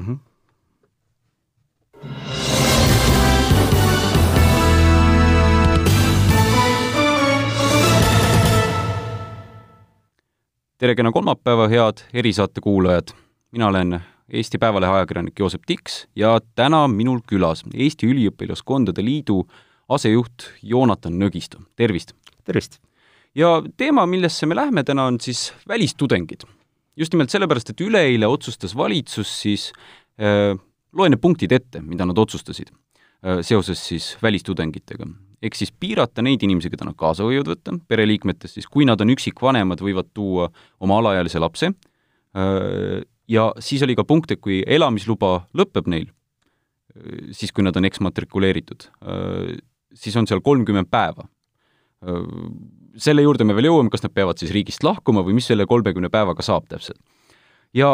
mm. -hmm. tere kena kolmapäeva, head erisaate kuulajad! mina olen Eesti Päevalehe ajakirjanik Joosep Tiks ja täna minul külas Eesti Üliõpilaskondade Liidu asejuht Joonatan Nõgisto, tervist! tervist! ja teema, millesse me lähme täna, on siis välistudengid. Just nimelt sellepärast, et üleeile otsustas valitsus siis äh,, loen need punktid ette, mida nad otsustasid äh, seoses siis välistudengitega ehk siis piirata neid inimesi, keda nad kaasa võivad võtta, pereliikmetest siis, kui nad on üksikvanemad, võivad tuua oma alaealise lapse, äh, ja siis oli ka punkt, et kui elamisluba lõpeb neil, siis kui nad on eksmatrikuleeritud, siis on seal kolmkümmend päeva. Selle juurde me veel jõuame, kas nad peavad siis riigist lahkuma või mis selle kolmekümne päevaga saab täpselt. Ja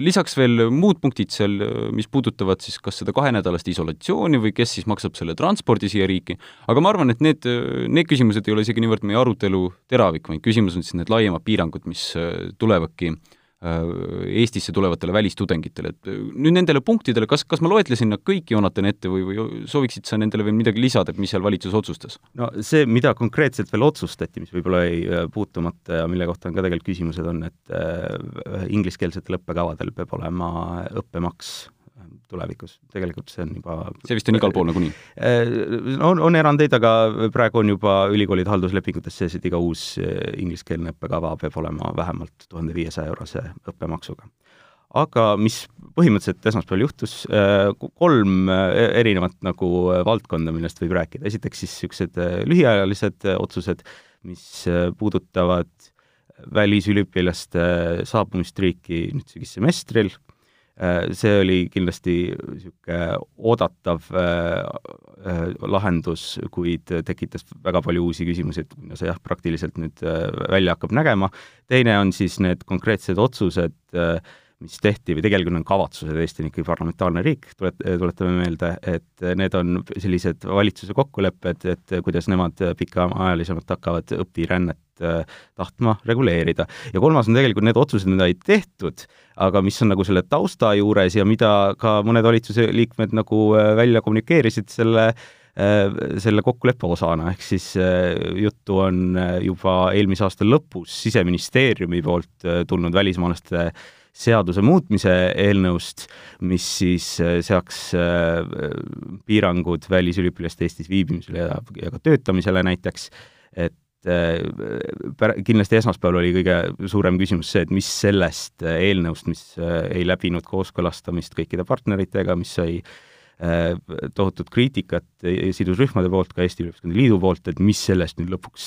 lisaks veel muud punktid seal, mis puudutavad siis kas seda kahenädalast isolatsiooni või kes siis maksab selle transpordi siia riiki, aga ma arvan, et need, need küsimused ei ole isegi niivõrd meie arutelu teravik, vaid küsimus on siis need laiemad piirangud, mis tulevadki äh, Äh, Eestisse tulevatele välistudengitele, et äh, nüüd nendele punktidele, kas, kas ma loetlesin nad kõik, Joonatan, ette või, või sooviksid sa nendele veel midagi lisada, et mis seal valitsus otsustas? no see, mida konkreetselt veel otsustati, mis võib-olla jäi äh, puutumata ja mille kohta on ka tegelikult küsimused, on, et äh, ingliskeelsetel õppekavadel peab olema õppemaks tulevikus, tegelikult see on juba see vist on igal pool nagunii? Äh, on, on erandeid, aga praegu on juba ülikoolide halduslepingutes sees, et iga uus äh, ingliskeelne õppekava peab olema vähemalt tuhande viiesaja eurose õppemaksuga. aga mis põhimõtteliselt esmaspäeval juhtus, äh, kolm erinevat nagu valdkonda, millest võib rääkida, esiteks siis niisugused lühiajalised otsused, mis puudutavad välisüliõpilaste saabumist riiki nüüd sügissemestril see oli kindlasti niisugune oodatav äh, äh, lahendus, kuid tekitas väga palju uusi küsimusi, et kuidas see jah, praktiliselt nüüd välja hakkab nägema. teine on siis need konkreetsed otsused, mis tehti või tegelikult on kavatsused, Eesti on ikkagi parlamentaarne riik, tulet-, tuletame meelde, et need on sellised valitsuse kokkulepped, et kuidas nemad pikaajalisemalt hakkavad õpirännet tahtma reguleerida. ja kolmas on tegelikult need otsused, mida ei tehtud, aga mis on nagu selle tausta juures ja mida ka mõned valitsuse liikmed nagu äh, välja kommunikeerisid selle äh, selle kokkuleppe osana, ehk siis äh, juttu on juba eelmise aasta lõpus Siseministeeriumi poolt tulnud välismaalaste seaduse muutmise eelnõust, mis siis seaks piirangud välisüliõpilaste Eestis viibimisele ja, ja ka töötamisele näiteks, et Äh, kindlasti esmaspäeval oli kõige suurem küsimus see, et mis sellest äh, eelnõust, mis äh, ei läbinud kooskõlastamist kõikide partneritega, mis sai tohutut kriitikat sidusrühmade poolt, ka Eesti Üliõpilaskondade Liidu poolt, et mis sellest nüüd lõpuks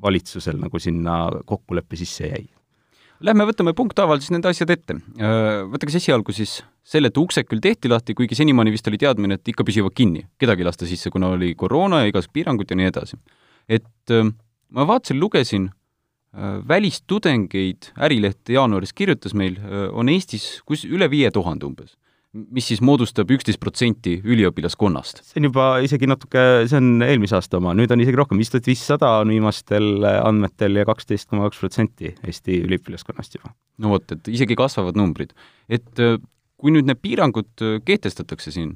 valitsusel nagu sinna kokkuleppe sisse jäi? Lähme võtame punkthaaval siis nende asjad ette. Võtame siis esialgu siis selle, et uksed küll tehti lahti, kuigi senimaani vist oli teadmine, et ikka püsivad kinni. kedagi ei lasta sisse, kuna oli koroona ja igasugused piirangud ja nii edasi et äh, ma vaatasin, lugesin äh, välistudengeid, Ärileht jaanuaris kirjutas meil, äh, on Eestis kus üle viie tuhande umbes mis siis moodustab üksteist protsenti üliõpilaskonnast. see on juba isegi natuke, see on eelmise aasta oma, nüüd on isegi rohkem, viis tuhat viissada on viimastel andmetel ja kaksteist koma kaks protsenti Eesti üliõpilaskonnast juba. no vot, et isegi kasvavad numbrid. et kui nüüd need piirangud kehtestatakse siin,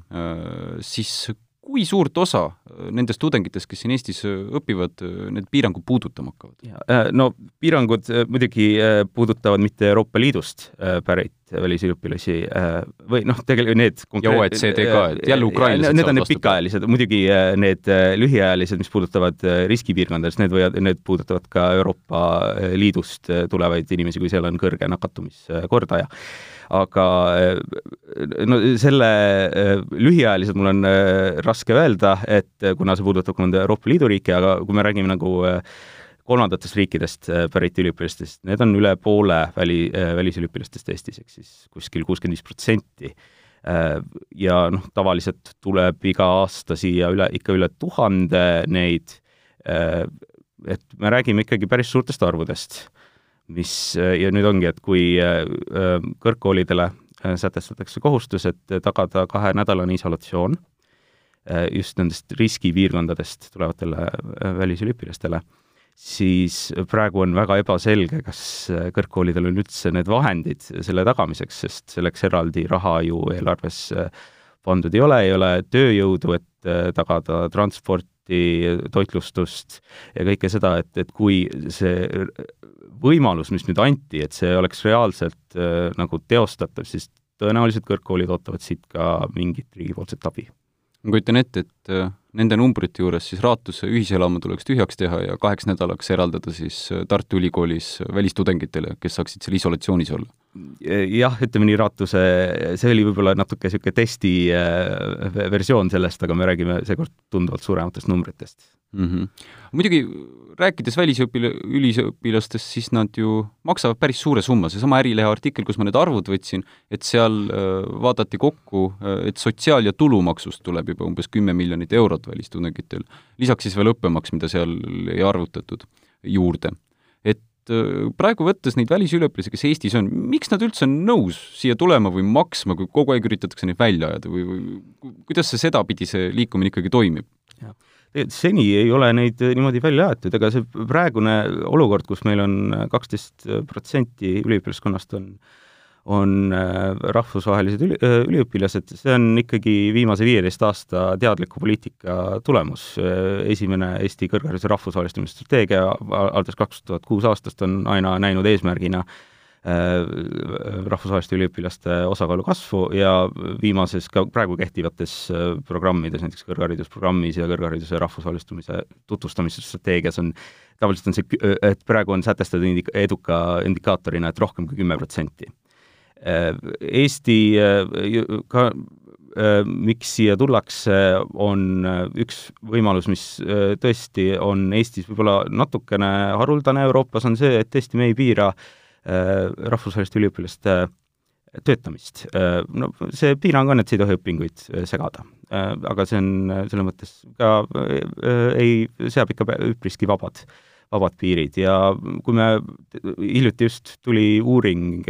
siis kui suurt osa äh, nendest tudengitest, kes siin Eestis äh, õpivad, äh, need piirangud puudutama hakkavad? No piirangud muidugi puudutavad mitte Euroopa Liidust pärit välisüliõpilasi või noh, tegelikult need ja OECD ka, et jälle ukrainlased Need on need pikaajalised, muidugi need lühiajalised, mis puudutavad riskipiirkondadest, need võivad, need puudutavad ka Euroopa Liidust tulevaid inimesi, kui seal on kõrge nakatumiskordaja aga no selle lühiajaliselt mul on raske öelda, et kuna see puudutab mõnda Euroopa Liidu riiki, aga kui me räägime nagu kolmandatest riikidest pärit üliõpilastest, need on üle poole väli, välisüliõpilastest Eestis, ehk siis kuskil kuuskümmend viis protsenti. Ja noh, tavaliselt tuleb iga aasta siia üle, ikka üle tuhande neid, et me räägime ikkagi päris suurtest arvudest mis äh, ja nüüd ongi, et kui äh, äh, kõrgkoolidele sätestatakse kohustus, et tagada kahenädalane isolatsioon just nendest riskipiirkondadest tulevatele välisüliõpilastele, siis praegu on väga ebaselge, kas kõrgkoolidel on üldse need vahendid selle tagamiseks, sest selleks eraldi raha ju eelarves pandud ei ole, ei ole tööjõudu, et tagada transporti, toitlustust ja kõike seda, et, et kui see võimalus, mis nüüd anti, et see oleks reaalselt äh, nagu teostatav, siis tõenäoliselt kõrgkoolid ootavad siit ka mingit riigipoolset abi. ma kujutan ette, et äh, nende numbrite juures siis Raatuse ühiselamu tuleks tühjaks teha ja kaheks nädalaks eraldada siis äh, Tartu Ülikoolis välistudengitele, kes saaksid seal isolatsioonis olla? Jah, ütleme nii, Raatuse, see oli võib-olla natuke niisugune testi versioon sellest, aga me räägime seekord tunduvalt suurematest numbritest mm. -hmm. muidugi rääkides välisõpil-, üliõpilastest, siis nad ju maksavad päris suure summa, seesama Ärilehe artikkel, kus ma need arvud võtsin, et seal äh, vaadati kokku, äh, et sotsiaal- ja tulumaksust tuleb juba umbes kümme miljonit eurot välistudengitel. lisaks siis veel õppemaks, mida seal ei arvutatud juurde. Et äh, praegu võttes neid välisüliõpilasi, kes Eestis on, miks nad üldse on nõus siia tulema või maksma, kui kogu aeg üritatakse neid välja ajada või, või kuidas see sedapidi, see liikumine ikkagi toimib? seni ei ole neid niimoodi välja aetud, ega see praegune olukord, kus meil on kaksteist protsenti üliõpilaskonnast on on äh, rahvusvahelised üli, äh, üliõpilased, see on ikkagi viimase viieteist aasta teadliku poliitika tulemus. esimene Eesti kõrghariduse rahvusvahelistumise strateegia alates kaks tuhat kuus aastast on aina näinud eesmärgina äh, Äh, rahvusvaheliste üliõpilaste osakaalu kasvu ja viimases ka praegu kehtivates äh, programmides, näiteks kõrgharidusprogrammis ja kõrghariduse rahvusvahelistumise tutvustamise strateegias on, tavaliselt on see, et praegu on sätestatud indi-, eduka indikaatorina, et rohkem kui kümme protsenti. Äh, Eesti ka miks siia tullakse, on üks võimalus, mis tõesti on Eestis võib-olla natukene haruldane Euroopas, on see, et tõesti me ei piira äh, Äh, rahvusvaheliste üliõpilaste töötamist. Äh, no see piirang on, et sa ei tohi õpinguid äh, segada. aga see on selles mõttes ka ei, seab ikka üpriski vabad, vabad piirid ja kui me, hiljuti just tuli uuring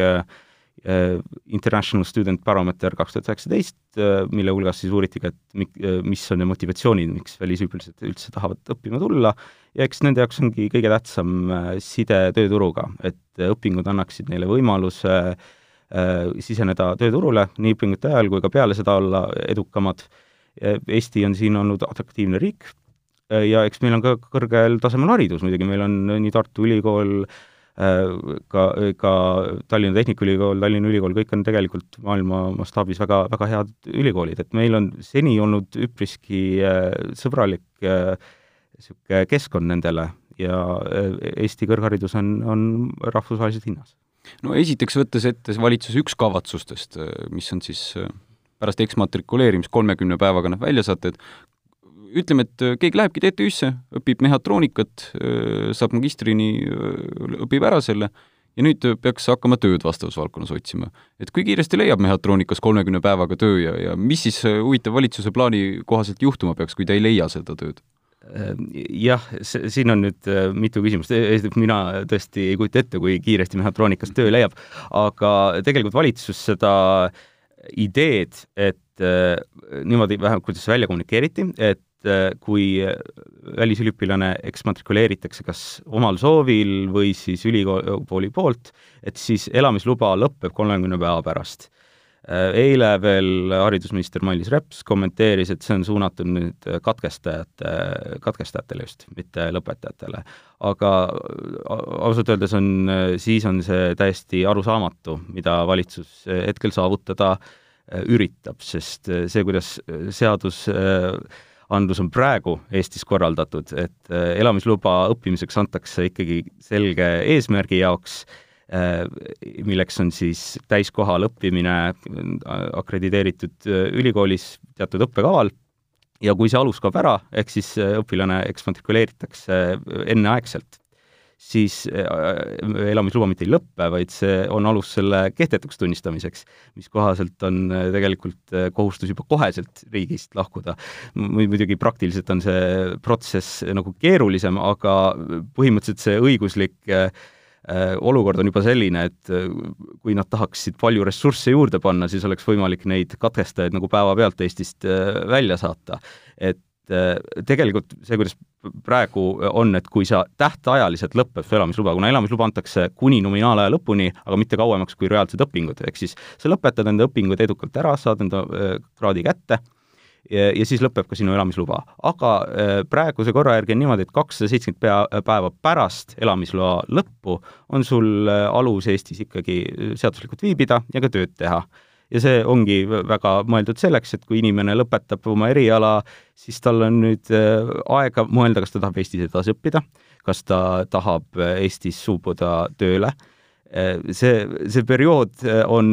International Student Barometer kaks tuhat üheksateist, mille hulgas siis uuriti ka, et mik-, mis on need motivatsioonid, miks välisüliõpilased üldse tahavad õppima tulla ja eks nende jaoks ongi kõige tähtsam äh, side tööturuga, et äh, õpingud annaksid neile võimaluse äh, siseneda tööturule nii õpingute ajal kui ka peale seda olla edukamad. Eesti on siin olnud atraktiivne riik ja eks meil on ka kõrgel tasemel haridus muidugi, meil on nii Tartu Ülikool, ka, ka Tallinna Tehnikaülikool, Tallinna Ülikool, kõik on tegelikult maailma mastaabis väga, väga head ülikoolid, et meil on seni olnud üpriski sõbralik niisugune keskkond nendele ja äh, Eesti kõrgharidus on, on rahvusvaheliselt hinnas. no esiteks võttes ette valitsuse üks kavatsustest, äh, mis on siis äh, pärast eksmatrikuleerimist kolmekümne päevaga nad välja saate, et ütleme, et keegi lähebki TTÜ-sse, õpib mehhatroonikat, saab magistrini, õpib ära selle ja nüüd peaks hakkama tööd vastavas valdkonnas otsima. et kui kiiresti leiab mehhatroonikas kolmekümne päevaga töö ja, ja mis siis huvitav valitsuse plaani kohaselt juhtuma peaks, kui ta ei leia seda tööd? Ehm, jah, siin on nüüd äh, mitu küsimust, esiteks mina tõesti ei kujuta ette, kui kiiresti mehhatroonikas töö leiab, aga tegelikult valitsus seda ideed, et äh, niimoodi vähemalt, kuidas see välja kommunikeeriti, et äh, kui välisüliõpilane eksmatrikuleeritakse kas omal soovil või siis ülikooli poolt, et siis elamisluba lõpeb kolmekümne päeva pärast Äh, eile veel haridusminister Mailis Reps kommenteeris, et see on suunatud nüüd katkestajate, katkestajatele just, mitte lõpetajatele. aga ausalt öeldes on, siis on see täiesti arusaamatu, mida valitsus hetkel saavutada äh, üritab, sest see, kuidas seadus andlus on praegu Eestis korraldatud, et äh, elamisluba õppimiseks antakse ikkagi selge eesmärgi jaoks Äh, milleks on siis täiskohal õppimine äh, akrediteeritud ülikoolis teatud õppekaval. Ja kui see alus kaob ära, ehk siis õpilane eksmatrikuleeritakse enneaegselt, siis elamisluba mitte ei lõppe, vaid see on alus selle kehtetuks tunnistamiseks, mis kohaselt on tegelikult kohustus juba koheselt riigist lahkuda. muidugi praktiliselt on see protsess nagu keerulisem, aga põhimõtteliselt see õiguslik äh, Äh, olukord on juba selline, et äh, kui nad tahaksid palju ressursse juurde panna, siis oleks võimalik neid katkestajaid nagu päevapealt Eestist äh, välja saata. et tegelikult see, kuidas praegu on, et kui sa tähtajaliselt lõpeb su elamisluba, kuna elamisluba antakse kuni nominaalaja lõpuni, aga mitte kauemaks kui reaalsed õpingud, ehk siis sa lõpetad enda õpingud edukalt ära, saad enda kraadi kätte ja, ja siis lõpeb ka sinu elamisluba. aga praeguse korra järgi on niimoodi, et kakssada seitsekümmend päeva pärast elamisloa lõppu on sul alus Eestis ikkagi seaduslikult viibida ja ka tööd teha ja see ongi väga mõeldud selleks, et kui inimene lõpetab oma eriala, siis tal on nüüd äh, aega mõelda, kas ta tahab Eestis edasi õppida, kas ta tahab äh, Eestis suubuda tööle äh, see, see periood on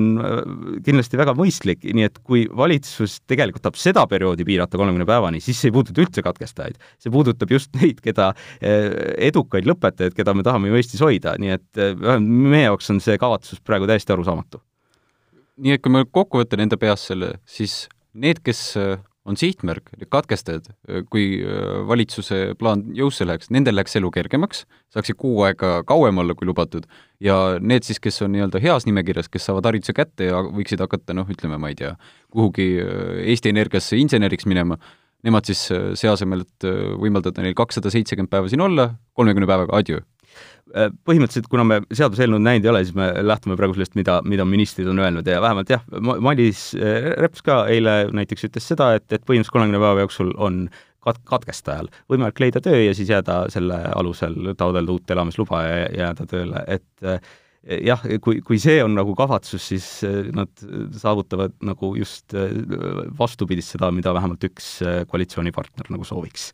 kindlasti väga mõistlik, nii et kui valitsus tegelikult tahab seda perioodi piirata kolmekümne päevani, siis see ei puuduta üldse katkestajaid. see puudutab just neid, keda, edukaid lõpetajaid, keda me tahame ju Eestis hoida, nii et meie jaoks on see kavatsus praegu täiesti arusaamatu nii et kui ma kokku võtan enda peas selle, siis need, kes äh, on sihtmärk, katkestajad, äh, kui äh, valitsuse plaan jõusse läheks, nendel läheks elu kergemaks, saaksid kuu aega kauem olla kui lubatud, ja need siis, kes on nii-öelda heas nimekirjas, kes saavad hariduse kätte ja võiksid hakata noh, ütleme, ma ei tea, kuhugi Eesti Energiasse inseneriks minema, nemad siis see asemel, et võimaldada neil kakssada seitsekümmend päeva siin olla, kolmekümne päevaga adjöö põhimõtteliselt, kuna me seaduseelnõu näinud ei ole, siis me lähtume praegu sellest, mida, mida ministrid on öelnud ja vähemalt jah, Mailis äh, Reps ka eile näiteks ütles seda, et, et põhimõtteliselt kolmekümne päeva jooksul on kat-, katkestajal võimalik leida töö ja siis jääda selle alusel, taotleda uut elamisluba ja jääda tööle, et äh, jah, kui, kui see on nagu kavatsus, siis nad saavutavad nagu just vastupidist seda, mida vähemalt üks koalitsioonipartner nagu sooviks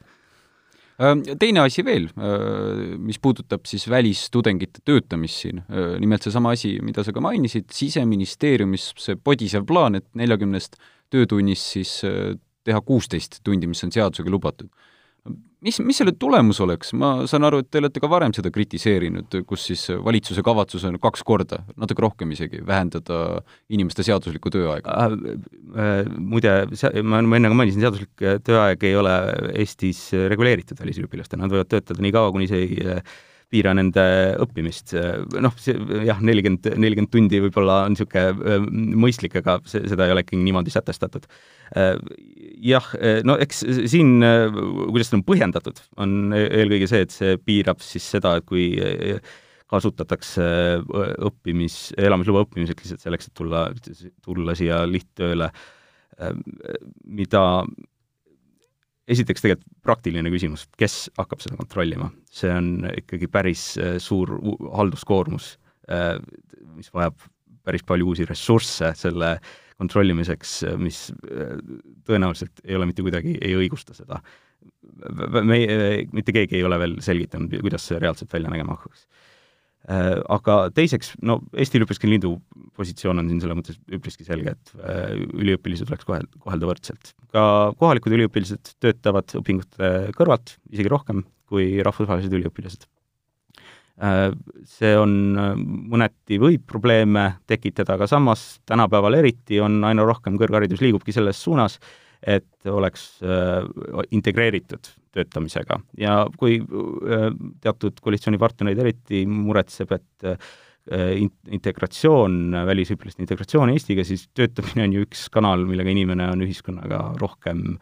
Teine asi veel, mis puudutab siis välistudengite töötamist siin, nimelt seesama asi, mida sa ka mainisid, Siseministeeriumis see podisev plaan, et neljakümnest töötunnist siis teha kuusteist tundi, mis on seadusega lubatud mis, mis selle tulemus oleks, ma saan aru, et te olete ka varem seda kritiseerinud, kus siis valitsuse kavatsus on kaks korda, natuke rohkem isegi, vähendada inimeste seaduslikku tööaega äh,. Äh, muide, ma, ma enne ka mainisin, seaduslik tööaeg ei ole Eestis reguleeritud välisüliõpilastel, nad võivad töötada nii kaua, kuni see ei äh, piira nende õppimist. noh, see jah, nelikümmend, nelikümmend tundi võib-olla on niisugune mõistlik, aga see, seda ei ole ikkagi niimoodi sätestatud. jah, no eks siin, kuidas seda on põhjendatud, on eelkõige see, et see piirab siis seda, et kui kasutatakse õppimis, elamisluba õppimiseks lihtsalt selleks, et tulla, tulla siia lihttööle, mida esiteks tegelikult praktiline küsimus, kes hakkab seda kontrollima, see on ikkagi päris äh, suur halduskoormus, äh, mis vajab päris palju uusi ressursse selle kontrollimiseks, mis äh, tõenäoliselt ei ole mitte kuidagi, ei õigusta seda. me, mitte keegi ei ole veel selgitanud, kuidas see reaalselt välja nägema hakkaks aga teiseks, no Eesti Üliõpilaste Liidu positsioon on siin selles mõttes üpriski selge, et äh, üliõpilasi tuleks kohel-, kohelda võrdselt. ka kohalikud üliõpilased töötavad õpingute kõrvalt isegi rohkem kui rahvusvahelised üliõpilased. Äh, see on, mõneti võib probleeme tekitada, aga samas tänapäeval eriti on aina rohkem kõrgharidus liigubki selles suunas, et oleks äh, integreeritud töötamisega ja kui äh, teatud koalitsioonipartnereid eriti muretseb, et äh, integratsioon, välisüliõpilaste integratsioon Eestiga, siis töötamine on ju üks kanal, millega inimene on ühiskonnaga rohkem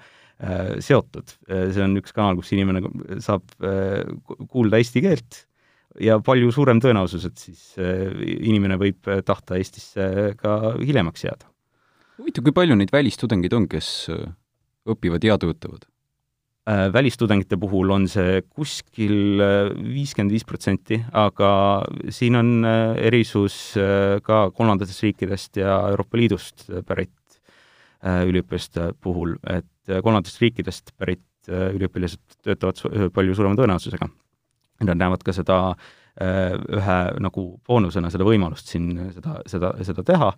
seotud. see on üks kanal, kus inimene saab kuulda eesti keelt ja palju suurem tõenäosus, et siis inimene võib tahta Eestisse ka hiljemaks jääda huvitav, kui palju neid välistudengeid on, kes äh, õpivad ja töötavad? Äh, välistudengite puhul on see kuskil äh, viiskümmend viis protsenti, aga siin on erisus ka kolmandatest riikidest ja Euroopa Liidust pärit üliõpilaste puhul, et kolmandatest riikidest pärit üliõpilased töötavad palju suurema tõenäosusega. Nad näevad ka seda ühe nagu boonusena, seda võimalust siin seda, seda, seda teha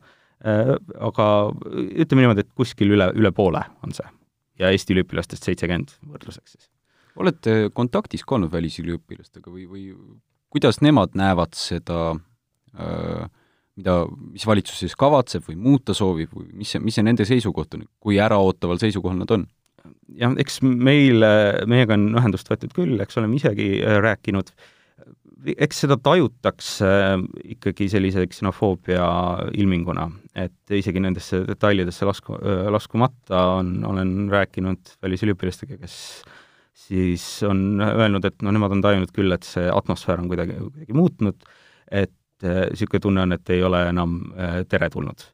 aga ütleme niimoodi, et kuskil üle, üle poole on see. ja Eesti üliõpilastest seitsekümmend võrdluseks siis. olete kontaktis ka olnud välisüliõpilastega või, või kuidas nemad näevad seda äh, mida, mis valitsus siis kavatseb või muuta soovib või mis see, mis see nende seisukoht on, kui äraootaval seisukohal nad on? jah, eks meil, meiega on ühendust võetud küll, eks oleme isegi äh, rääkinud, eks seda tajutakse ikkagi sellise ksenofoobia ilminguna, et isegi nendesse detailidesse lasku, laskumata on, olen rääkinud välisüliõpilastega, kes siis on öelnud, et no nemad on tajunud küll, et see atmosfäär on kuidagi, kuidagi muutunud, et niisugune tunne on, et ei ole enam teretulnud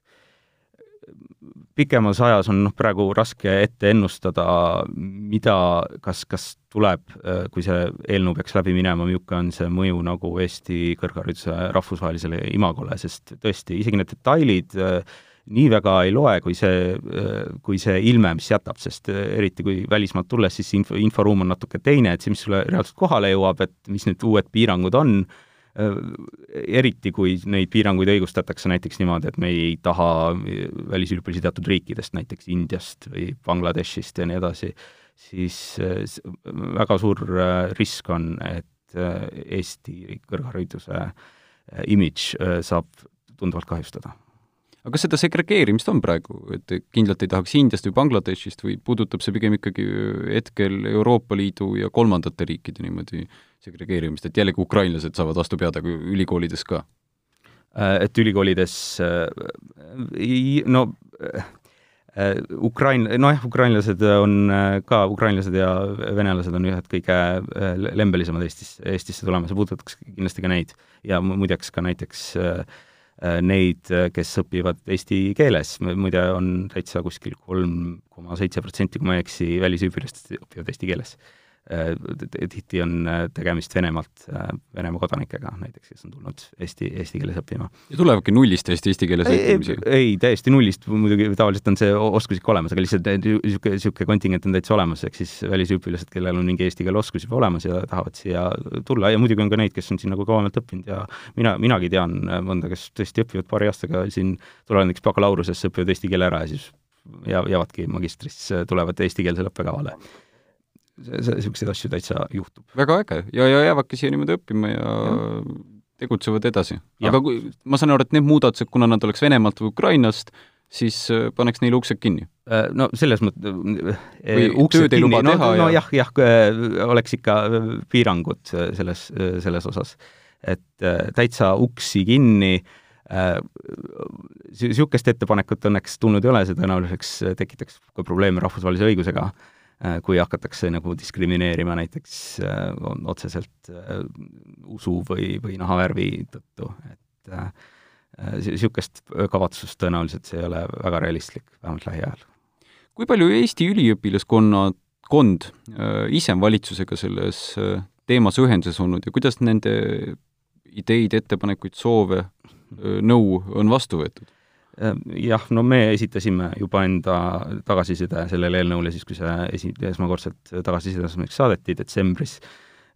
pikemas ajas on noh, praegu raske ette ennustada, mida, kas, kas tuleb, kui see eelnõu peaks läbi minema, milline on see mõju nagu Eesti kõrghariduse rahvusvahelisele imagole, sest tõesti, isegi need detailid nii väga ei loe, kui see, kui see ilme, mis jätab, sest eriti kui välismaalt tulles, siis info, inforuum on natuke teine, et see, mis sulle reaalselt kohale jõuab, et mis need uued piirangud on, Äh, eriti kui neid piiranguid õigustatakse näiteks niimoodi, et me ei taha välisüliõpilasi teatud riikidest, näiteks Indiast või Bangladeshist ja nii edasi, siis äh, väga suur äh, risk on, et Eesti kõrghariduse imidž saab tunduvalt kahjustada. Aga kas seda segregeerimist on praegu, et kindlalt ei tahaks Indiast või Bangladeshist või puudutab see pigem ikkagi hetkel Euroopa Liidu ja kolmandate riikide niimoodi segregeerimist, et jällegi ukrainlased saavad vastu pead, aga ülikoolides ka? Äh, et ülikoolides äh, no äh, Ukrain-, nojah, ukrainlased on ka, ukrainlased ja venelased on ühed kõige lembelisemad Eestis, Eestisse tulema, see puudutaks kindlasti ka neid. ja muideks ka näiteks neid, kes õpivad eesti keeles, muide on täitsa kuskil kolm koma seitse protsenti, kui ma ei eksi, välisüliõpilastest õpivad eesti keeles tihti on äh, tegemist Venemaalt, äh, Venemaa kodanikega näiteks, kes on tulnud eesti, eesti keeles õppima. ja tulevadki nullist Eesti, eesti keeles õppimisega? ei, täiesti nullist, muidugi tavaliselt on see oskus ikka olemas, aga lihtsalt niisugune, niisugune kontingent on täitsa olemas, ehk siis välisüliõpilased, kellel on mingi eesti keele oskus juba olemas ja tahavad siia tulla ja muidugi on ka neid, kes on siin nagu kauemalt õppinud ja mina, minagi tean mõnda, kes tõesti õpivad paari aastaga siin, tulevad näiteks bakalaureusesse, õpivad eesti keele ära ja siis ja jäävadki magistrisse, tulevad eestikeelsele õppekavale niisuguseid asju täitsa juhtub. väga äge ja, ja jäävadki siia niimoodi õppima ja, ja. tegutsevad edasi. aga kui, ma saan aru, et need muudatused, kuna nad oleks Venemaalt või Ukrainast, siis äh, paneks neile uksed kinni? Äh, no selles mõttes või äh, tööd ei luba no, no, ja jah, jah, oleks ikka piirangud selles, selles osas. et täitsa uksi kinni niisugust ettepanekut õnneks tulnud ei ole, see tõenäoliseks tekitaks ka probleeme rahvusvahelise õigusega kui hakatakse nagu diskrimineerima näiteks äh, otseselt äh, usu või, või nahavärvi tõttu, et niisugust äh, kavatsust tõenäoliselt see ei ole väga realistlik, vähemalt lähiajal. kui palju Eesti üliõpilaskonna, kond äh, ise on valitsusega selles äh, teemas ühenduses olnud ja kuidas nende ideid, ettepanekuid, soove, nõu on vastu võetud? Ehm, jah, no me esitasime juba enda tagasiside sellele eelnõule siis, kui see esi-, esmakordselt tagasisideseks saadeti detsembris.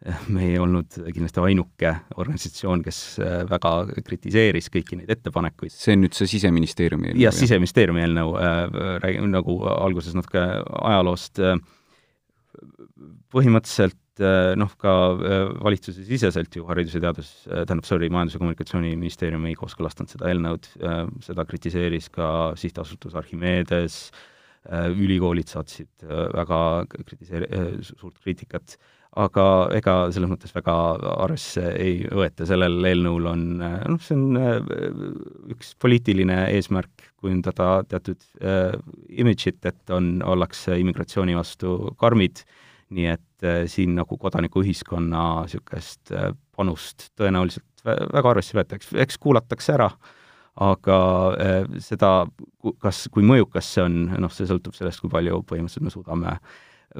Ehm, me ei olnud kindlasti ainuke organisatsioon, kes äh, väga kritiseeris kõiki neid ettepanekuid. see on nüüd see Siseministeeriumi eelnõu? jah, Siseministeeriumi eelnõu äh,, räägime nagu alguses natuke ajaloost äh,, põhimõtteliselt noh, ka äh, valitsuse siseselt ju Haridus- ja Teadus, äh, tähendab, sorry, Majandus- ja Kommunikatsiooniministeerium ei kooskõlastanud seda eelnõud, seda kritiseeris ka sihtasutus Archimedes, ülikoolid saatsid väga kritiseeri-, suurt kriitikat, aga ega selles mõttes väga arvesse ei võeta, sellel eelnõul on noh, see on üks poliitiline eesmärk kujundada teatud äh, imidžit, et on, ollakse immigratsiooni vastu karmid äh, nii et äh, siin nagu kodanikuühiskonna niisugust äh, panust tõenäoliselt väga arvesse ei võeta, eks, eks kuulatakse ära, aga äh, seda, kas, kui mõjukas see on, noh, see sõltub sellest, kui palju põhimõtteliselt me suudame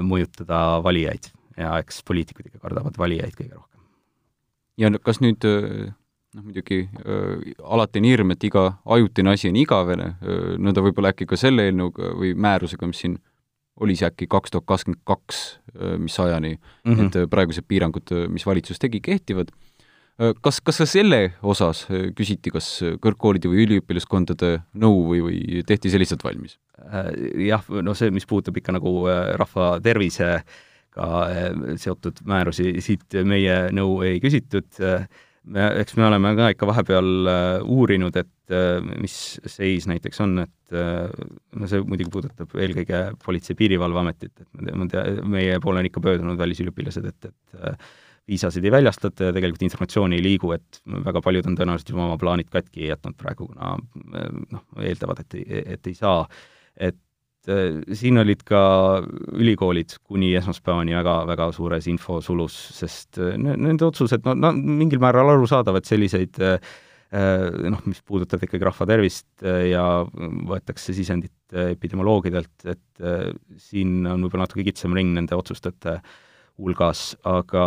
mõjutada valijaid ja eks poliitikud ikka kardavad valijaid kõige rohkem. ja kas nüüd noh, muidugi äh, alati on hirm, et iga ajutine asi on igavene äh,, no ta võib-olla äkki ka selle eelnõuga või määrusega, mis siin oli see äkki kaks tuhat kakskümmend kaks, mis ajani mm -hmm. need praegused piirangud, mis valitsus tegi, kehtivad. kas, kas ka selle osas küsiti kas kõrgkoolide või üliõpilaskondade nõu või, või tehti see lihtsalt valmis? Jah, no see, mis puudutab ikka nagu rahva tervisega seotud määrusi, siit meie nõu ei küsitud me, eks me oleme ka ikka vahepeal äh, uurinud, et äh, mis seis näiteks on, et äh, no see muidugi puudutab eelkõige Politsei- ja Piirivalveametit, et me, me, meie poole on ikka pöördunud välisüliõpilased, et, et viisasid ei väljastata ja tegelikult informatsiooni ei liigu, et väga paljud on tõenäoliselt juba oma plaanid katki jätnud praegu, kuna noh, eeldavad, et, et ei saa. et siin olid ka ülikoolid kuni esmaspäevani väga, väga suures infosulus, sest nende otsused, no, no mingil määral arusaadav, et selliseid äh, Äh, noh, mis puudutab ikkagi rahva tervist äh, ja võetakse sisendit äh, epidemioloogidelt, et siin on võib-olla natuke kitsam ring nende otsustajate hulgas, aga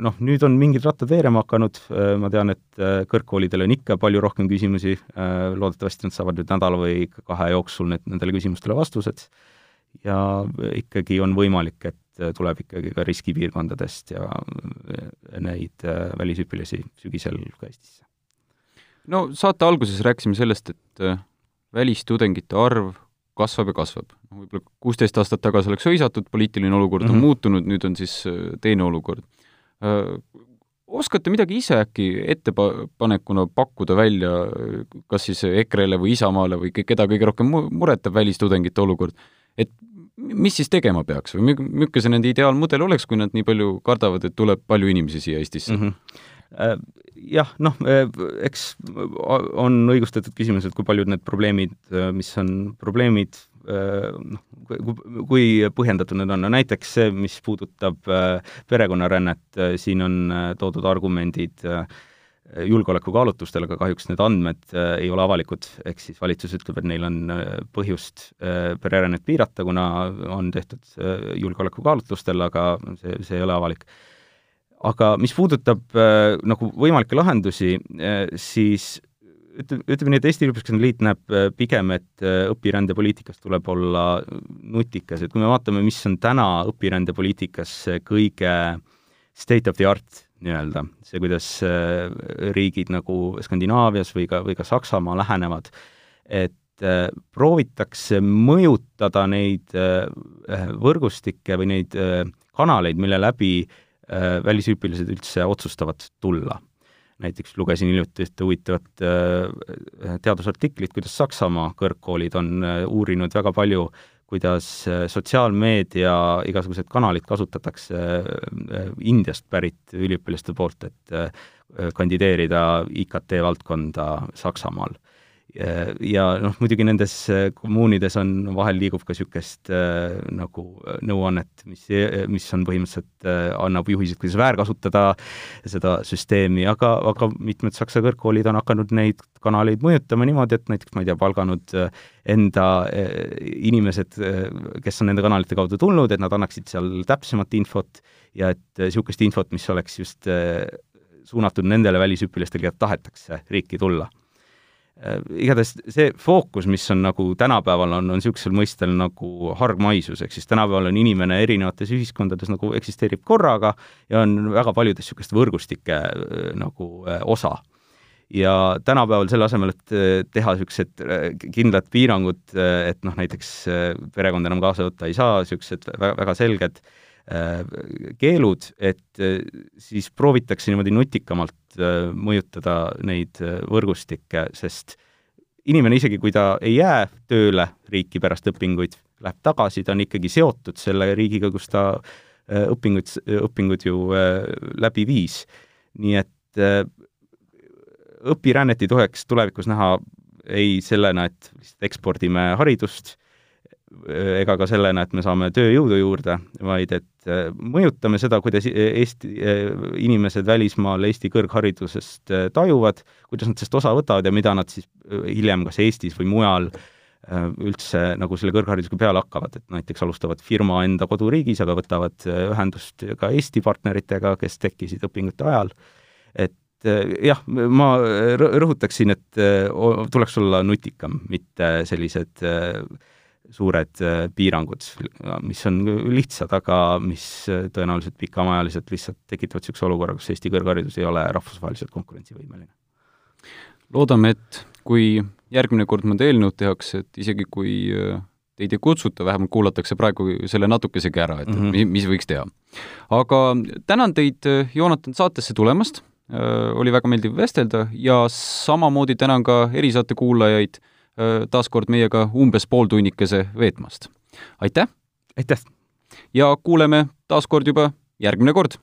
noh, nüüd on mingid rattad veerema hakanud, ma tean, et kõrgkoolidel on ikka palju rohkem küsimusi, loodetavasti nad saavad nüüd nädala või kahe jooksul need, nendele küsimustele vastused. Ja ikkagi on võimalik, et tuleb ikkagi ka riskipiirkondadest ja neid välisüpilasi sügisel ka Eestisse no saate alguses rääkisime sellest, et äh, välistudengite arv kasvab ja kasvab. võib-olla kuusteist aastat tagasi oleks hõisatud, poliitiline olukord on mm -hmm. muutunud, nüüd on siis äh, teine olukord. Äh, oskate midagi ise äkki ettepanekuna pakkuda välja, kas siis EKRE-le või Isamaale või keda kõige rohkem muretab välistudengite olukord, et mis siis tegema peaks või milline see nende ideaalmudel oleks, kui nad nii palju kardavad, et tuleb palju inimesi siia Eestisse mm? -hmm jah, noh, eks on õigustatud küsimus, et kui paljud need probleemid, mis on probleemid, noh, kui põhjendatud need on, no näiteks see, mis puudutab perekonnarännet, siin on toodud argumendid julgeolekukaalutlustel, aga kahjuks need andmed ei ole avalikud, ehk siis valitsus ütleb, et neil on põhjust pererännet piirata, kuna on tehtud julgeolekukaalutlustel, aga see, see ei ole avalik aga mis puudutab äh, nagu võimalikke lahendusi äh,, siis ütleme, ütleme nii, et Eesti Üliõpilaskonna Liit näeb äh, pigem, et äh, õpirändepoliitikas tuleb olla nutikas, et kui me vaatame, mis on täna õpirändepoliitikas kõige state of the art nii-öelda, see, kuidas äh, riigid nagu Skandinaavias või ka, või ka Saksamaa lähenevad, et äh, proovitakse mõjutada neid äh, võrgustikke või neid äh, kanaleid, mille läbi äh, Äh, välisüliõpilased üldse otsustavad tulla. näiteks lugesin hiljuti ühte huvitavat äh, teadusartiklit, kuidas Saksamaa kõrgkoolid on äh, uurinud väga palju, kuidas sotsiaalmeedia igasugused kanalid kasutatakse Indiast pärit üliõpilaste poolt, et kandideerida IKT valdkonda Saksamaal ja noh, muidugi nendes äh, kommuunides on, vahel liigub ka niisugust äh, nagu äh, nõuannet, mis, mis on põhimõtteliselt äh,, annab juhiseid, kuidas väärkasutada seda süsteemi, aga, aga mitmed Saksa kõrgkoolid on hakanud neid kanaleid mõjutama niimoodi, et näiteks ma ei tea, palganud äh, enda äh, inimesed, kes on nende kanalite kaudu tulnud, et nad annaksid seal täpsemat infot ja et niisugust infot, mis oleks just suunatud nendele välisüpilastele, keda tahetakse riiki tulla. Äh, igatahes see fookus, mis on nagu tänapäeval on, on niisugusel mõistel nagu hargmaisus, ehk siis tänapäeval on inimene erinevates ühiskondades nagu eksisteerib korraga ja on väga paljudes niisugust võrgustike äh, nagu äh, osa. ja tänapäeval selle asemel, et teha niisugused kindlad piirangud, et noh, näiteks perekond enam kaasa võtta ei saa, niisugused väga, selged keelud, et siis proovitakse niimoodi nutikamalt Äh, mõjutada neid äh, võrgustikke, sest inimene isegi, kui ta ei jää tööle riiki pärast õpinguid, läheb tagasi, ta on ikkagi seotud selle riigiga, kus ta äh, õpinguid, õpingud ju läbi viis. nii et õpirännet ei tohiks tulevikus näha ei sellena, et lihtsalt ekspordime haridust, ega ka sellena, et me saame tööjõudu juurde, vaid et äh, mõjutame seda, kuidas Eesti äh, inimesed välismaal Eesti kõrgharidusest äh, tajuvad, kuidas nad sellest osa võtavad ja mida nad siis hiljem kas Eestis või mujal üldse nagu selle kõrgharidusega peale hakkavad, et näiteks alustavad firma enda koduriigis, aga võtavad ühendust ka Eesti partneritega, kes tekkisid õpingute ajal, et jah, ma rõhutaksin, et tuleks olla nutikam, mitte sellised äh, suured äh, piirangud, mis on lihtsad, aga mis äh, tõenäoliselt pikamaajaliselt lihtsalt tekitavad niisuguse olukorra, kus Eesti kõrgharidus ei ole rahvusvaheliselt konkurentsivõimeline. loodame, et kui järgmine kord mõnda eelnõud tehakse, et isegi kui äh, teid ei kutsuta, vähemalt kuulatakse praegu selle natukesegi ära, et mm -hmm. mis võiks teha. aga tänan teid, Joonatan, saatesse tulemast, oli väga meeldiv vestelda ja samamoodi tänan ka erisaate kuulajaid taas kord meiega umbes pooltunnikese veetmast. aitäh! aitäh! ja kuuleme taas kord juba järgmine kord